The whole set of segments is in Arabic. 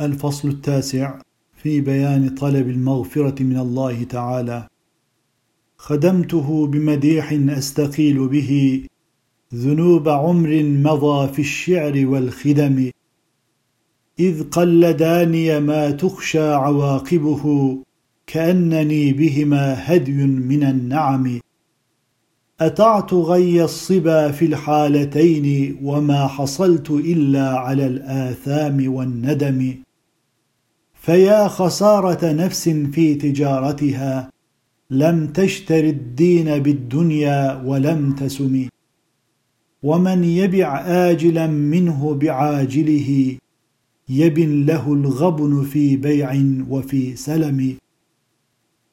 الفصل التاسع في بيان طلب المغفرة من الله تعالى. خدمته بمديح أستقيل به ذنوب عمر مضى في الشعر والخدم. إذ قلداني ما تخشى عواقبه كأنني بهما هدي من النعم. أتعت غي الصبا في الحالتين وما حصلت إلا على الآثام والندم. فيا خسارة نفس في تجارتها لم تشتر الدين بالدنيا ولم تسم. ومن يبع آجلا منه بعاجله يبن له الغبن في بيع وفي سلم.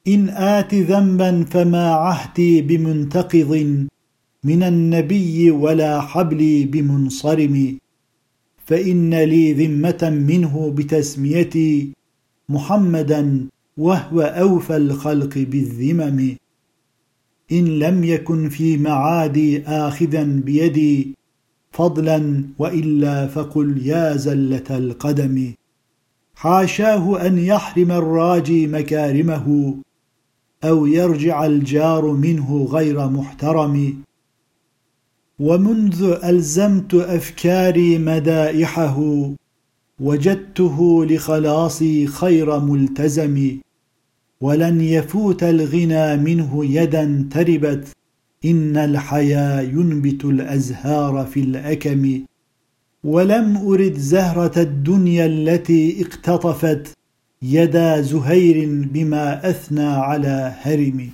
إن آت ذنبا فما عهدي بمنتقض من النبي ولا حبلي بمنصرم. فإن لي ذمة منه بتسميتي محمدا وهو أوفى الخلق بالذمم. إن لم يكن في معادي آخذا بيدي فضلا وإلا فقل يا زلة القدم. حاشاه أن يحرم الراجي مكارمه أو يرجع الجار منه غير محترم. ومنذ ألزمت أفكاري مدائحه وجدته لخلاصي خير ملتزم ولن يفوت الغنى منه يدا تربت. إن الحيا ينبت الأزهار في الأكم ولم أرد زهرة الدنيا التي اقتطفت. يدا زهير بما أثنى على هرم.